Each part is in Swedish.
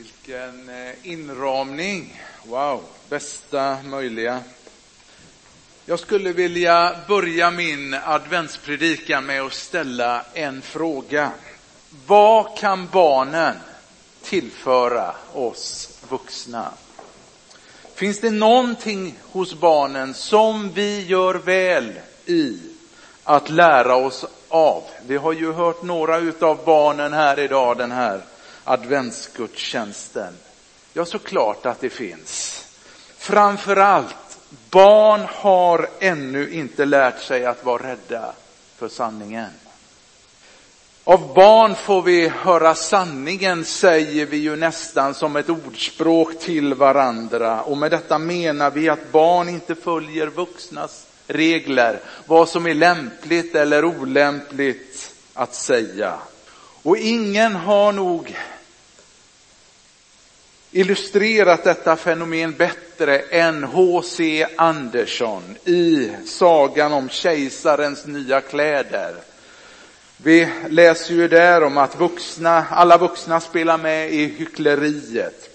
Vilken eh, inramning. Wow, bästa möjliga. Jag skulle vilja börja min adventspredikan med att ställa en fråga. Vad kan barnen tillföra oss vuxna? Finns det någonting hos barnen som vi gör väl i att lära oss av? Vi har ju hört några utav barnen här idag den här adventsgudstjänsten? Ja, såklart att det finns. Framförallt, barn har ännu inte lärt sig att vara rädda för sanningen. Av barn får vi höra sanningen, säger vi ju nästan som ett ordspråk till varandra. Och med detta menar vi att barn inte följer vuxnas regler, vad som är lämpligt eller olämpligt att säga. Och ingen har nog illustrerat detta fenomen bättre än H.C. Andersson i sagan om kejsarens nya kläder. Vi läser ju där om att vuxna, alla vuxna spelar med i hyckleriet.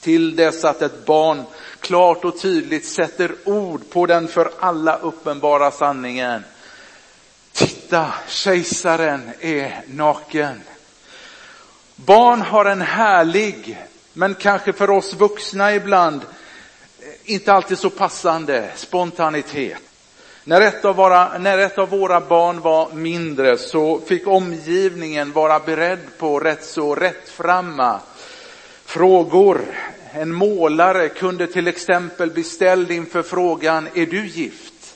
Till dess att ett barn klart och tydligt sätter ord på den för alla uppenbara sanningen. Titta, kejsaren är naken. Barn har en härlig men kanske för oss vuxna ibland eh, inte alltid så passande spontanitet. När ett, av våra, när ett av våra barn var mindre så fick omgivningen vara beredd på rätt så rättframma frågor. En målare kunde till exempel bli ställd inför frågan, är du gift?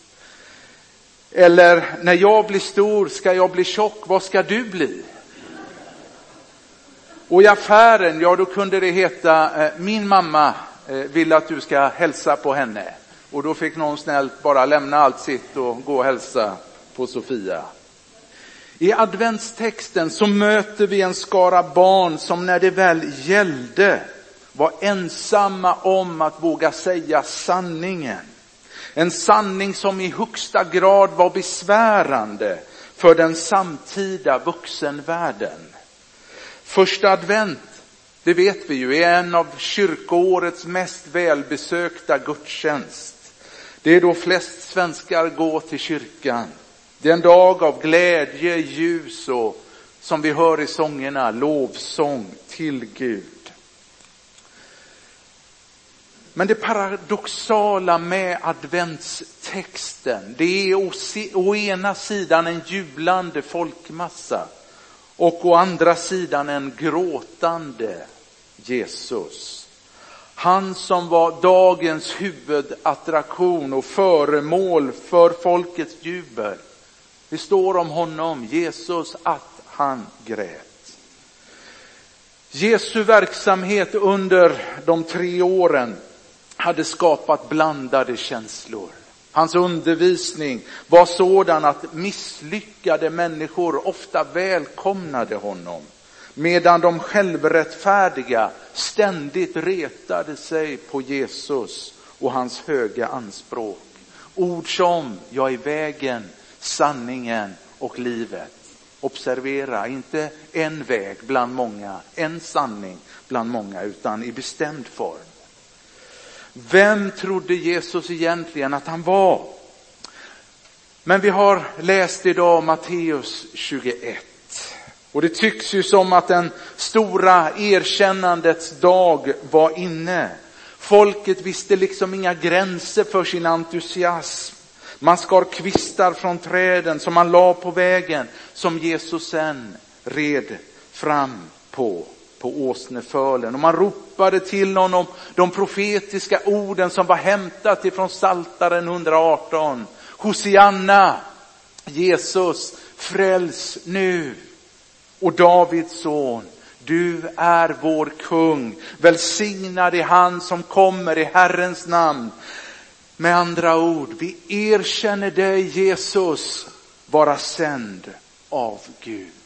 Eller, när jag blir stor ska jag bli tjock, vad ska du bli? Och i affären, ja då kunde det heta, eh, min mamma eh, vill att du ska hälsa på henne. Och då fick någon snällt bara lämna allt sitt och gå och hälsa på Sofia. I adventstexten så möter vi en skara barn som när det väl gällde var ensamma om att våga säga sanningen. En sanning som i högsta grad var besvärande för den samtida vuxenvärlden. Första advent, det vet vi ju, är en av kyrkoårets mest välbesökta gudstjänst. Det är då flest svenskar går till kyrkan. Det är en dag av glädje, ljus och, som vi hör i sångerna, lovsång till Gud. Men det paradoxala med adventstexten, det är å ena sidan en jublande folkmassa och å andra sidan en gråtande Jesus. Han som var dagens huvudattraktion och föremål för folkets jubel. Det står om honom, Jesus, att han grät. Jesu verksamhet under de tre åren hade skapat blandade känslor. Hans undervisning var sådan att misslyckade människor ofta välkomnade honom, medan de självrättfärdiga ständigt retade sig på Jesus och hans höga anspråk. Ord som, jag är vägen, sanningen och livet. Observera, inte en väg bland många, en sanning bland många, utan i bestämd form. Vem trodde Jesus egentligen att han var? Men vi har läst idag Matteus 21. Och det tycks ju som att den stora erkännandets dag var inne. Folket visste liksom inga gränser för sin entusiasm. Man skar kvistar från träden som man la på vägen som Jesus sen red fram på på åsnefölen. Och man ropade till honom de profetiska orden som var hämtat ifrån Saltaren 118. Hosianna, Jesus, fräls nu. Och Davids son, du är vår kung. Välsignad är han som kommer i Herrens namn. Med andra ord, vi erkänner dig Jesus vara sänd av Gud.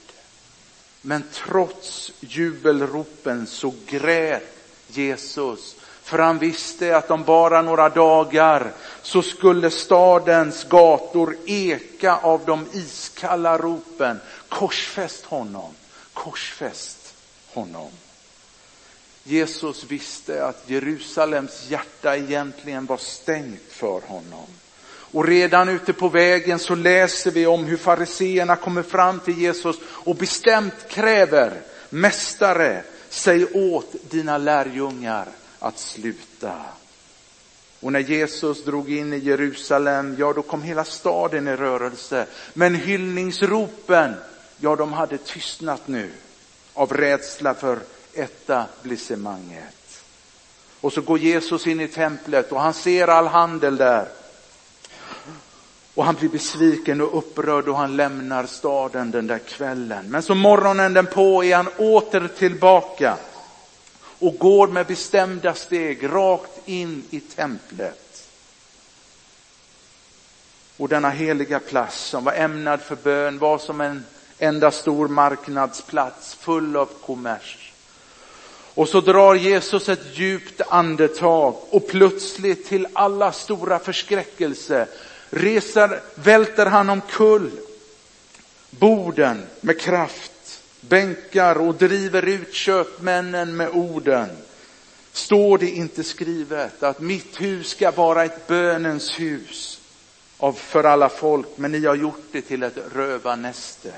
Men trots jubelropen så grät Jesus för han visste att om bara några dagar så skulle stadens gator eka av de iskalla ropen. Korsfäst honom, korsfäst honom. Jesus visste att Jerusalems hjärta egentligen var stängt för honom. Och redan ute på vägen så läser vi om hur fariseerna kommer fram till Jesus och bestämt kräver, Mästare, säg åt dina lärjungar att sluta. Och när Jesus drog in i Jerusalem, ja då kom hela staden i rörelse. Men hyllningsropen, ja de hade tystnat nu av rädsla för etablissemanget. Och så går Jesus in i templet och han ser all handel där. Och han blir besviken och upprörd och han lämnar staden den där kvällen. Men så morgonen den på är han åter tillbaka och går med bestämda steg rakt in i templet. Och denna heliga plats som var ämnad för bön var som en enda stor marknadsplats full av kommers. Och så drar Jesus ett djupt andetag och plötsligt till alla stora förskräckelse reser, välter han omkull borden med kraft, bänkar och driver ut köpmännen med orden. Står det inte skrivet att mitt hus ska vara ett bönens hus för alla folk, men ni har gjort det till ett rövarnäste.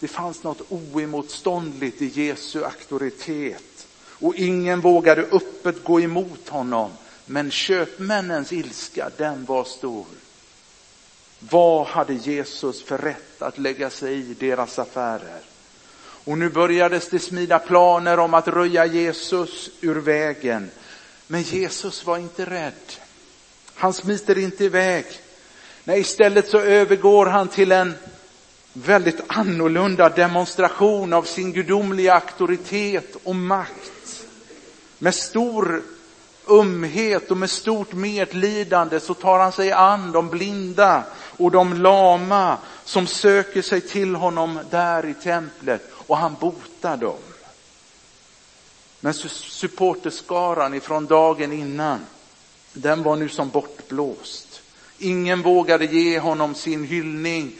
Det fanns något oemotståndligt i Jesu auktoritet och ingen vågade öppet gå emot honom. Men köpmännens ilska, den var stor. Vad hade Jesus för rätt att lägga sig i deras affärer? Och nu börjades det smida planer om att röja Jesus ur vägen. Men Jesus var inte rädd. Han smiter inte iväg. Nej, istället så övergår han till en väldigt annorlunda demonstration av sin gudomliga auktoritet och makt. Med stor ömhet och med stort medlidande så tar han sig an de blinda och de lama som söker sig till honom där i templet och han botar dem. Men supporterskaran ifrån dagen innan, den var nu som bortblåst. Ingen vågade ge honom sin hyllning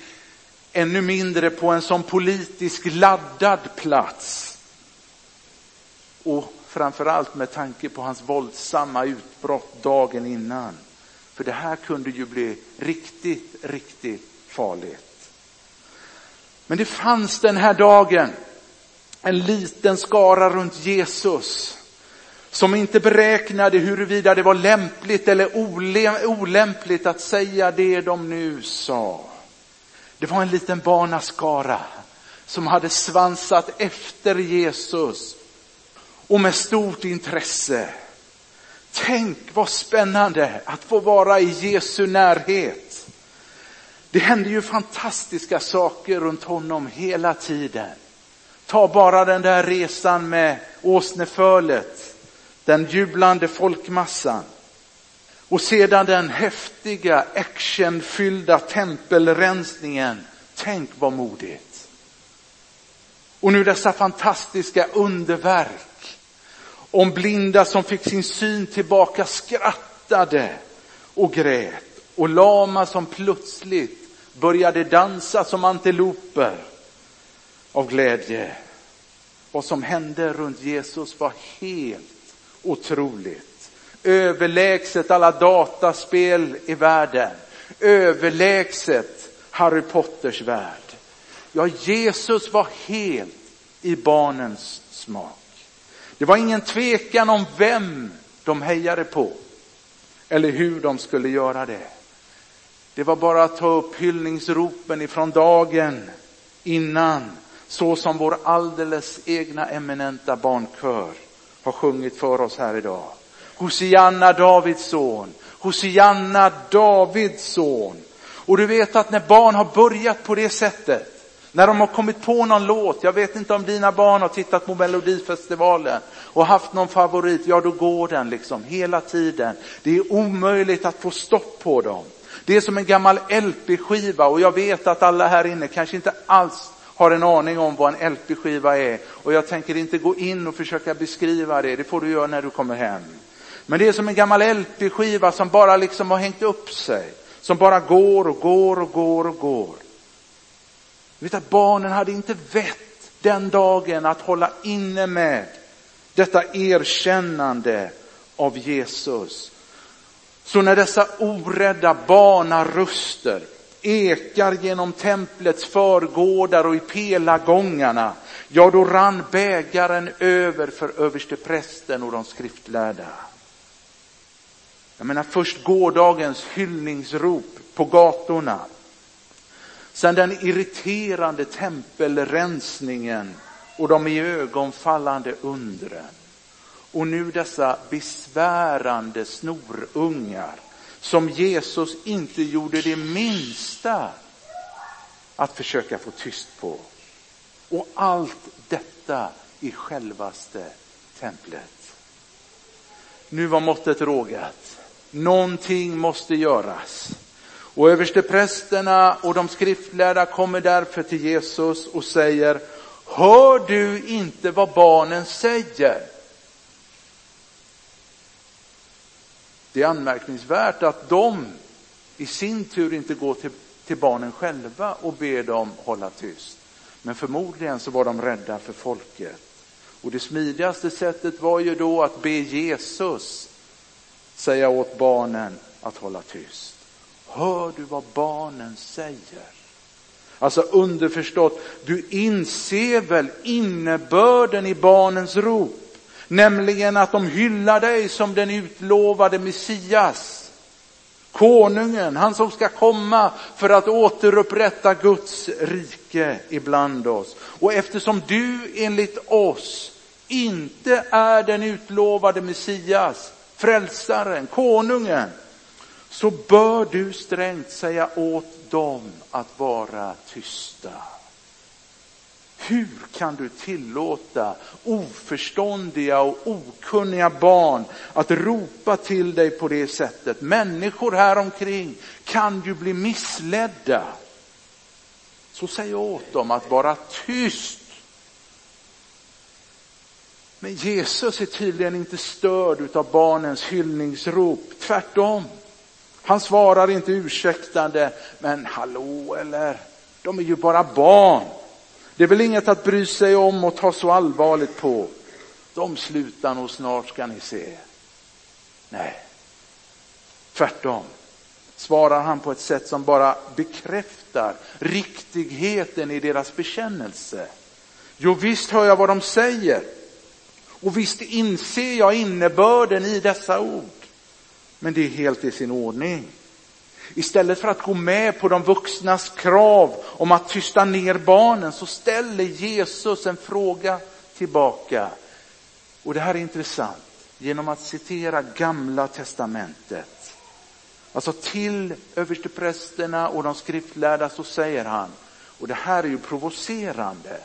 ännu mindre på en sån politisk laddad plats. Och framförallt med tanke på hans våldsamma utbrott dagen innan. För det här kunde ju bli riktigt, riktigt farligt. Men det fanns den här dagen en liten skara runt Jesus som inte beräknade huruvida det var lämpligt eller olämpligt att säga det de nu sa. Det var en liten barnaskara som hade svansat efter Jesus och med stort intresse. Tänk vad spännande att få vara i Jesu närhet. Det händer ju fantastiska saker runt honom hela tiden. Ta bara den där resan med åsnefölet, den jublande folkmassan. Och sedan den häftiga actionfyllda tempelrensningen. Tänk vad modigt. Och nu dessa fantastiska underverk. Om blinda som fick sin syn tillbaka skrattade och grät. Och lama som plötsligt började dansa som antiloper av glädje. Vad som hände runt Jesus var helt otroligt överlägset alla dataspel i världen, överlägset Harry Potters värld. Ja, Jesus var helt i barnens smak. Det var ingen tvekan om vem de hejade på eller hur de skulle göra det. Det var bara att ta upp hyllningsropen ifrån dagen innan, så som vår alldeles egna eminenta barnkör har sjungit för oss här idag. Hosianna Davids son. Hosianna Davids son. Och du vet att när barn har börjat på det sättet, när de har kommit på någon låt, jag vet inte om dina barn har tittat på Melodifestivalen och haft någon favorit, ja då går den liksom hela tiden. Det är omöjligt att få stopp på dem. Det är som en gammal LP-skiva och jag vet att alla här inne kanske inte alls har en aning om vad en LP-skiva är och jag tänker inte gå in och försöka beskriva det, det får du göra när du kommer hem. Men det är som en gammal LP-skiva som bara liksom har hängt upp sig. Som bara går och går och går och går. Du vet att barnen hade inte vett den dagen att hålla inne med detta erkännande av Jesus. Så när dessa orädda barnaröster ekar genom templets förgårdar och i pelargångarna, ja då rann bägaren över för översteprästen och de skriftlärda. Jag menar först gårdagens hyllningsrop på gatorna. Sen den irriterande tempelrensningen och de iögonfallande undren. Och nu dessa besvärande snorungar som Jesus inte gjorde det minsta att försöka få tyst på. Och allt detta i självaste templet. Nu var måttet rågat. Någonting måste göras. Och översteprästerna och de skriftlärda kommer därför till Jesus och säger, hör du inte vad barnen säger? Det är anmärkningsvärt att de i sin tur inte går till, till barnen själva och ber dem hålla tyst. Men förmodligen så var de rädda för folket. Och det smidigaste sättet var ju då att be Jesus säga åt barnen att hålla tyst. Hör du vad barnen säger? Alltså underförstått, du inser väl innebörden i barnens rop? Nämligen att de hyllar dig som den utlovade Messias. Konungen, han som ska komma för att återupprätta Guds rike ibland oss. Och eftersom du enligt oss inte är den utlovade Messias, frälsaren, konungen, så bör du strängt säga åt dem att vara tysta. Hur kan du tillåta oförståndiga och okunniga barn att ropa till dig på det sättet? Människor här omkring kan ju bli missledda. Så säg åt dem att vara tyst. Men Jesus är tydligen inte störd av barnens hyllningsrop, tvärtom. Han svarar inte ursäktande, men hallå eller, de är ju bara barn. Det är väl inget att bry sig om och ta så allvarligt på. De slutar nog snart ska ni se. Nej, tvärtom svarar han på ett sätt som bara bekräftar riktigheten i deras bekännelse. Jo, visst hör jag vad de säger och visst inser jag innebörden i dessa ord. Men det är helt i sin ordning. Istället för att gå med på de vuxnas krav om att tysta ner barnen så ställer Jesus en fråga tillbaka. Och det här är intressant genom att citera gamla testamentet. Alltså till översteprästerna och de skriftlärda så säger han, och det här är ju provocerande.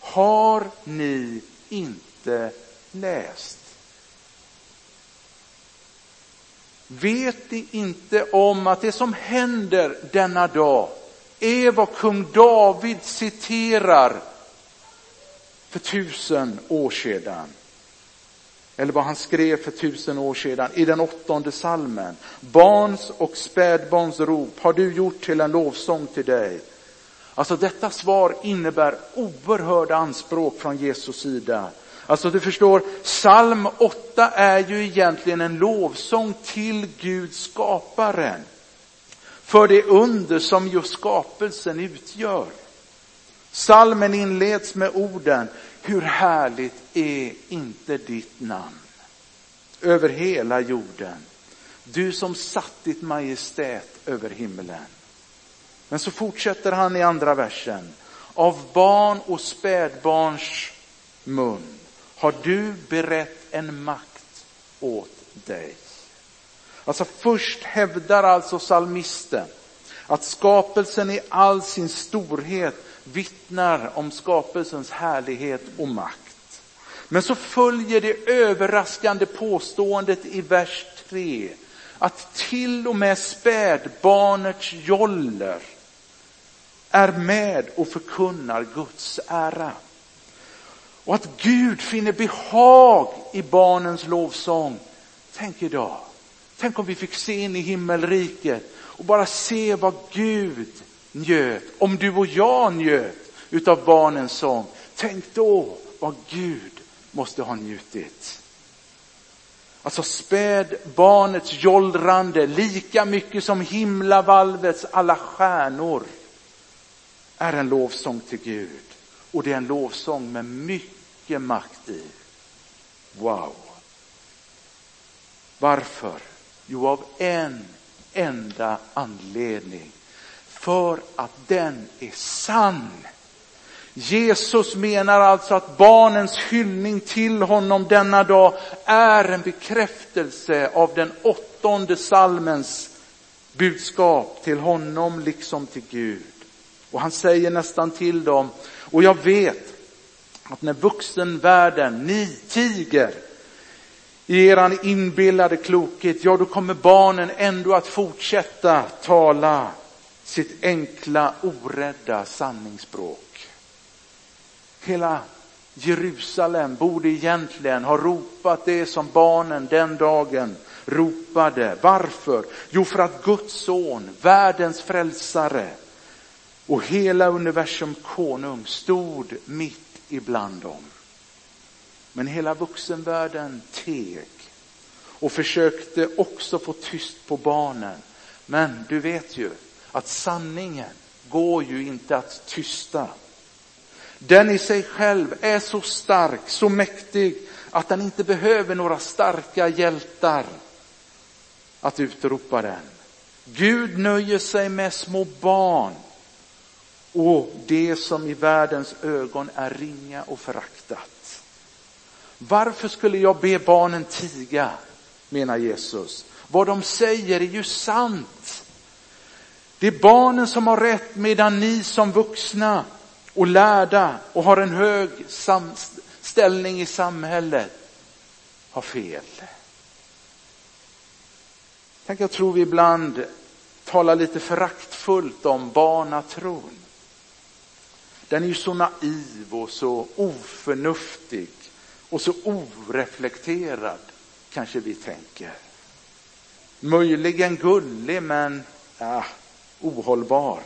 Har ni inte läst? Vet ni inte om att det som händer denna dag är vad kung David citerar för tusen år sedan? Eller vad han skrev för tusen år sedan i den åttonde salmen. Barns och spädbarns rop har du gjort till en lovsång till dig. Alltså detta svar innebär oerhörda anspråk från Jesus sida. Alltså du förstår, psalm 8 är ju egentligen en lovsång till Gud skaparen. För det under som just skapelsen utgör. Salmen inleds med orden, hur härligt är inte ditt namn över hela jorden. Du som satt ditt majestät över himlen. Men så fortsätter han i andra versen. Av barn och spädbarns mun har du berett en makt åt dig. Alltså först hävdar alltså salmisten att skapelsen i all sin storhet vittnar om skapelsens härlighet och makt. Men så följer det överraskande påståendet i vers 3 att till och med spädbarnets joller är med och förkunnar Guds ära. Och att Gud finner behag i barnens lovsång. Tänk idag, tänk om vi fick se in i himmelriket och bara se vad Gud njöt, om du och jag njöt utav barnens sång. Tänk då vad Gud måste ha njutit. Alltså spädbarnets jollrande lika mycket som himlavalvets alla stjärnor är en lovsång till Gud. Och det är en lovsång med mycket makt i. Wow. Varför? Jo, av en enda anledning. För att den är sann. Jesus menar alltså att barnens hyllning till honom denna dag är en bekräftelse av den åttonde salmens budskap till honom liksom till Gud. Och han säger nästan till dem, och jag vet att när vuxenvärlden, ni tiger i eran inbillade klokhet, ja då kommer barnen ändå att fortsätta tala sitt enkla, orädda sanningsspråk. Hela Jerusalem borde egentligen ha ropat det som barnen den dagen ropade. Varför? Jo, för att Guds son, världens frälsare och hela universum konung stod mitt ibland dem. Men hela vuxenvärlden teg och försökte också få tyst på barnen. Men du vet ju att sanningen går ju inte att tysta. Den i sig själv är så stark, så mäktig att den inte behöver några starka hjältar att utropa den. Gud nöjer sig med små barn och det som i världens ögon är ringa och föraktat. Varför skulle jag be barnen tiga, menar Jesus. Vad de säger är ju sant. Det är barnen som har rätt medan ni som vuxna och lärda och har en hög ställning i samhället har fel. Tänk, jag tror vi ibland talar lite föraktfullt om barnatron. Den är ju så naiv och så oförnuftig och så oreflekterad, kanske vi tänker. Möjligen gullig, men ja, ohållbar.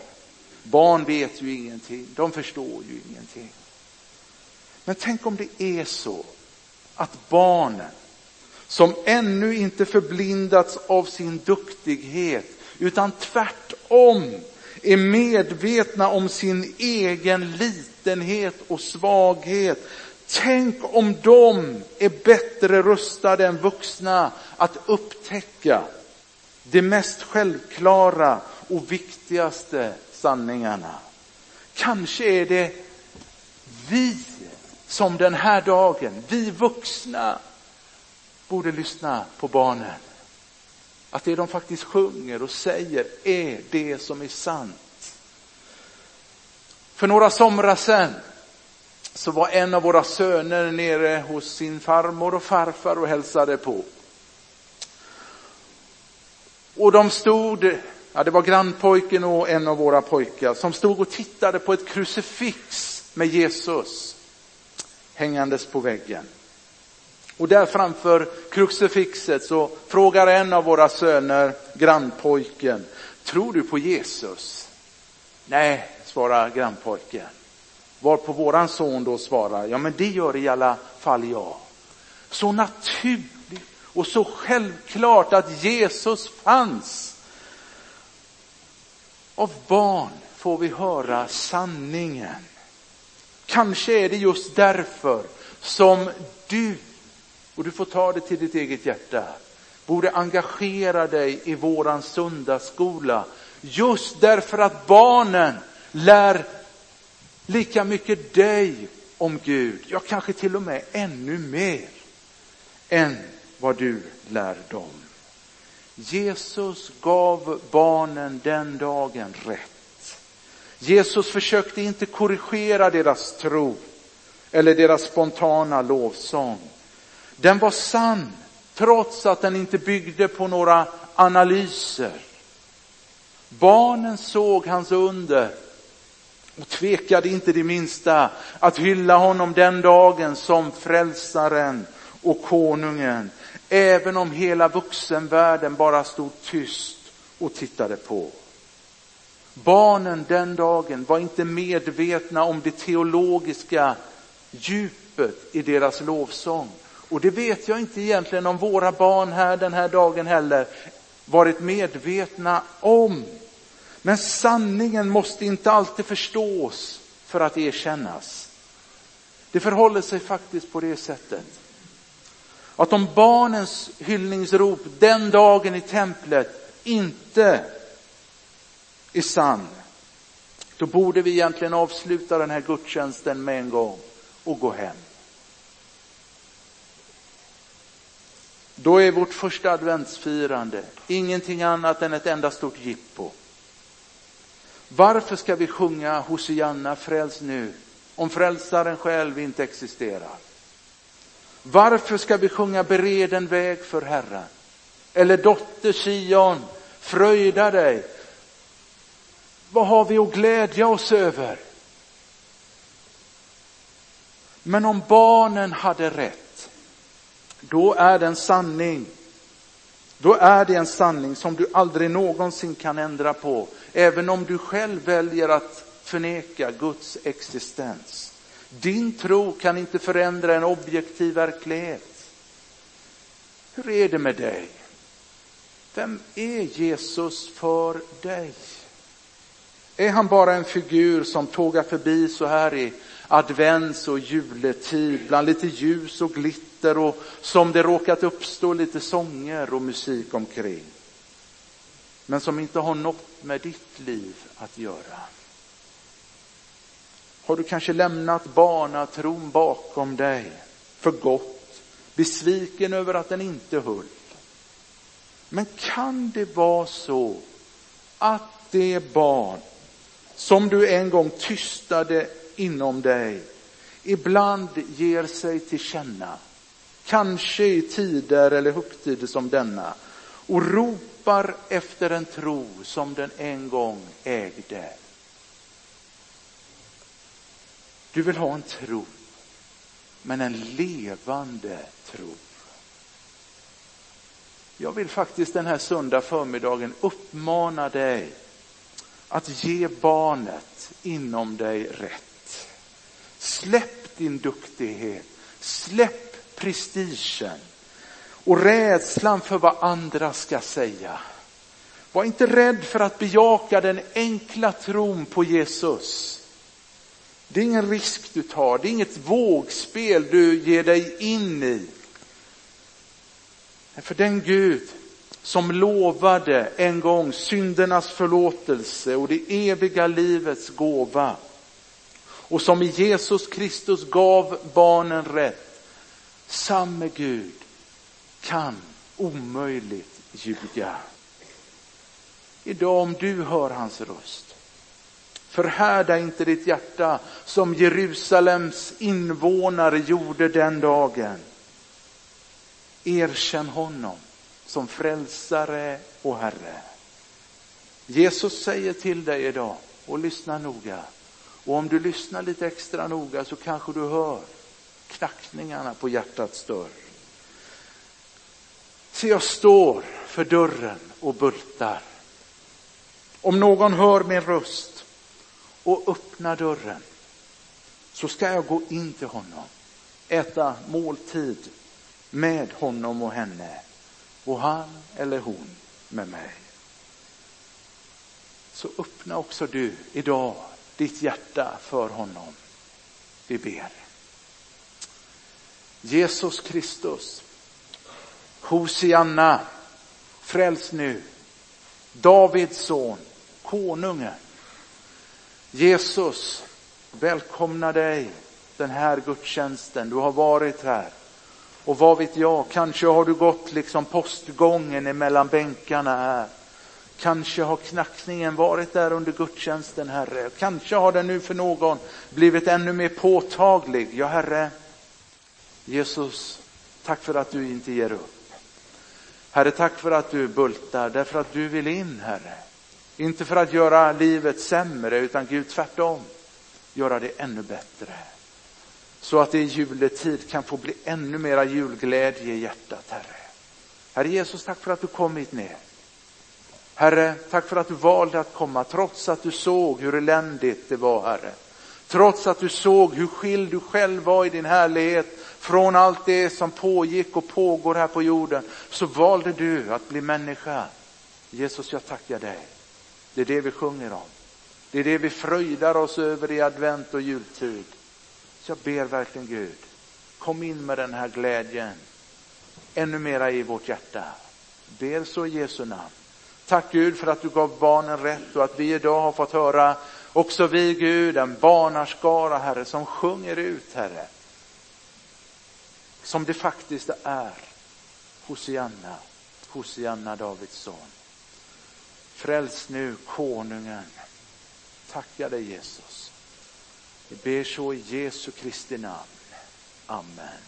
Barn vet ju ingenting, de förstår ju ingenting. Men tänk om det är så att barnen, som ännu inte förblindats av sin duktighet, utan tvärtom är medvetna om sin egen litenhet och svaghet. Tänk om de är bättre rustade än vuxna att upptäcka de mest självklara och viktigaste sanningarna. Kanske är det vi som den här dagen, vi vuxna, borde lyssna på barnen. Att det de faktiskt sjunger och säger är det som är sant. För några somrar sedan så var en av våra söner nere hos sin farmor och farfar och hälsade på. Och de stod, ja det var grannpojken och en av våra pojkar som stod och tittade på ett krucifix med Jesus hängandes på väggen. Och där framför krucifixet så frågar en av våra söner, grannpojken, tror du på Jesus? Nej, svarar grannpojken. Var på våran son då svarar, ja men det gör i alla fall jag. Så naturligt och så självklart att Jesus fanns. Av barn får vi höra sanningen. Kanske är det just därför som du och du får ta det till ditt eget hjärta, borde engagera dig i våran söndagsskola. Just därför att barnen lär lika mycket dig om Gud, ja kanske till och med ännu mer än vad du lär dem. Jesus gav barnen den dagen rätt. Jesus försökte inte korrigera deras tro eller deras spontana lovsång. Den var sann trots att den inte byggde på några analyser. Barnen såg hans under och tvekade inte det minsta att hylla honom den dagen som frälsaren och konungen. Även om hela vuxenvärlden bara stod tyst och tittade på. Barnen den dagen var inte medvetna om det teologiska djupet i deras lovsång. Och det vet jag inte egentligen om våra barn här den här dagen heller varit medvetna om. Men sanningen måste inte alltid förstås för att erkännas. Det förhåller sig faktiskt på det sättet. Att om barnens hyllningsrop den dagen i templet inte är sann, då borde vi egentligen avsluta den här gudstjänsten med en gång och gå hem. Då är vårt första adventsfirande ingenting annat än ett enda stort jippo. Varför ska vi sjunga Hosianna, fräls nu, om frälsaren själv inte existerar? Varför ska vi sjunga bered en väg för Herren? Eller dotter Sion, fröjda dig. Vad har vi att glädja oss över? Men om barnen hade rätt, då är det en sanning. Då är det en sanning som du aldrig någonsin kan ändra på, även om du själv väljer att förneka Guds existens. Din tro kan inte förändra en objektiv verklighet. Hur är det med dig? Vem är Jesus för dig? Är han bara en figur som tågar förbi så här i advents och juletid bland lite ljus och glitter och som det råkat uppstå lite sånger och musik omkring? Men som inte har något med ditt liv att göra. Har du kanske lämnat barnatron bakom dig för gott, besviken över att den inte höll? Men kan det vara så att det barn som du en gång tystade inom dig ibland ger sig till känna, kanske i tider eller högtider som denna, och ropar efter en tro som den en gång ägde. Du vill ha en tro, men en levande tro. Jag vill faktiskt den här söndag förmiddagen uppmana dig att ge barnet inom dig rätt. Släpp din duktighet, släpp prestigen och rädslan för vad andra ska säga. Var inte rädd för att bejaka den enkla tron på Jesus. Det är ingen risk du tar, det är inget vågspel du ger dig in i. För den Gud som lovade en gång syndernas förlåtelse och det eviga livets gåva och som i Jesus Kristus gav barnen rätt, samme Gud kan omöjligt ljuga. Idag om du hör hans röst, förhärda inte ditt hjärta som Jerusalems invånare gjorde den dagen. Erkänn honom som frälsare och Herre. Jesus säger till dig idag, och lyssna noga, och om du lyssnar lite extra noga så kanske du hör knackningarna på hjärtats dörr. Se, jag står för dörren och bultar. Om någon hör min röst och öppnar dörren så ska jag gå in till honom, äta måltid med honom och henne och han eller hon med mig. Så öppna också du idag ditt hjärta för honom. Vi ber. Jesus Kristus, Hosianna, fräls nu, Davids son, konungen. Jesus, välkomna dig den här gudstjänsten. Du har varit här. Och vad vet jag, kanske har du gått liksom postgången emellan bänkarna här. Kanske har knackningen varit där under gudstjänsten, Herre. Kanske har den nu för någon blivit ännu mer påtaglig. Ja, Herre, Jesus, tack för att du inte ger upp. Herre, tack för att du bultar, därför att du vill in, Herre. Inte för att göra livet sämre, utan Gud tvärtom, göra det ännu bättre. Så att det i juletid kan få bli ännu mera julglädje i hjärtat, Herre. Herre Jesus, tack för att du kom hit ner. Herre, tack för att du valde att komma trots att du såg hur eländigt det var, Herre. Trots att du såg hur skild du själv var i din härlighet från allt det som pågick och pågår här på jorden, så valde du att bli människa. Jesus, jag tackar dig. Det är det vi sjunger om. Det är det vi fröjdar oss över i advent och jultid. Så jag ber verkligen Gud, kom in med den här glädjen ännu mera i vårt hjärta. Ber så i Jesu namn. Tack Gud för att du gav barnen rätt och att vi idag har fått höra, också vi Gud, en barnaskara Herre som sjunger ut Herre. Som det faktiskt är. Hosianna, Hosianna Davids son. Fräls nu konungen. Tackar dig Jesus. Vi ber så i Jesu Kristi namn. Amen.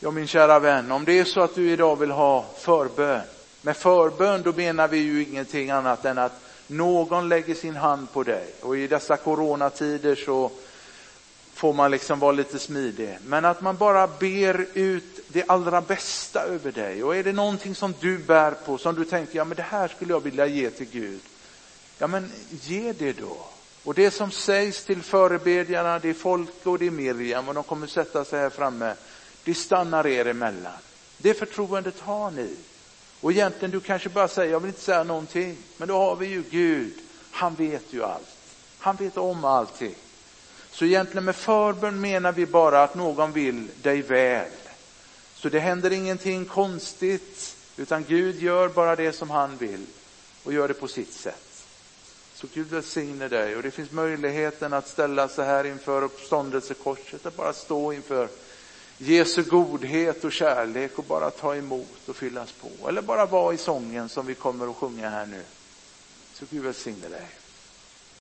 Ja min kära vän, om det är så att du idag vill ha förbön. Med förbön då menar vi ju ingenting annat än att någon lägger sin hand på dig. Och i dessa coronatider så får man liksom vara lite smidig. Men att man bara ber ut det allra bästa över dig. Och är det någonting som du bär på, som du tänker, ja men det här skulle jag vilja ge till Gud. Ja men ge det då. Och det som sägs till förebedjarna, det är Folke och det är Miriam och de kommer sätta sig här framme. Det stannar er emellan. Det förtroendet har ni. Och egentligen du kanske bara säger, jag vill inte säga någonting. Men då har vi ju Gud. Han vet ju allt. Han vet om allting. Så egentligen med förbön menar vi bara att någon vill dig väl. Så det händer ingenting konstigt, utan Gud gör bara det som han vill och gör det på sitt sätt. Så Gud välsigne dig och det finns möjligheten att ställa sig här inför uppståndelsekorset och bara stå inför Jesu godhet och kärlek och bara ta emot och fyllas på. Eller bara vara i sången som vi kommer att sjunga här nu. Så Gud välsigne dig.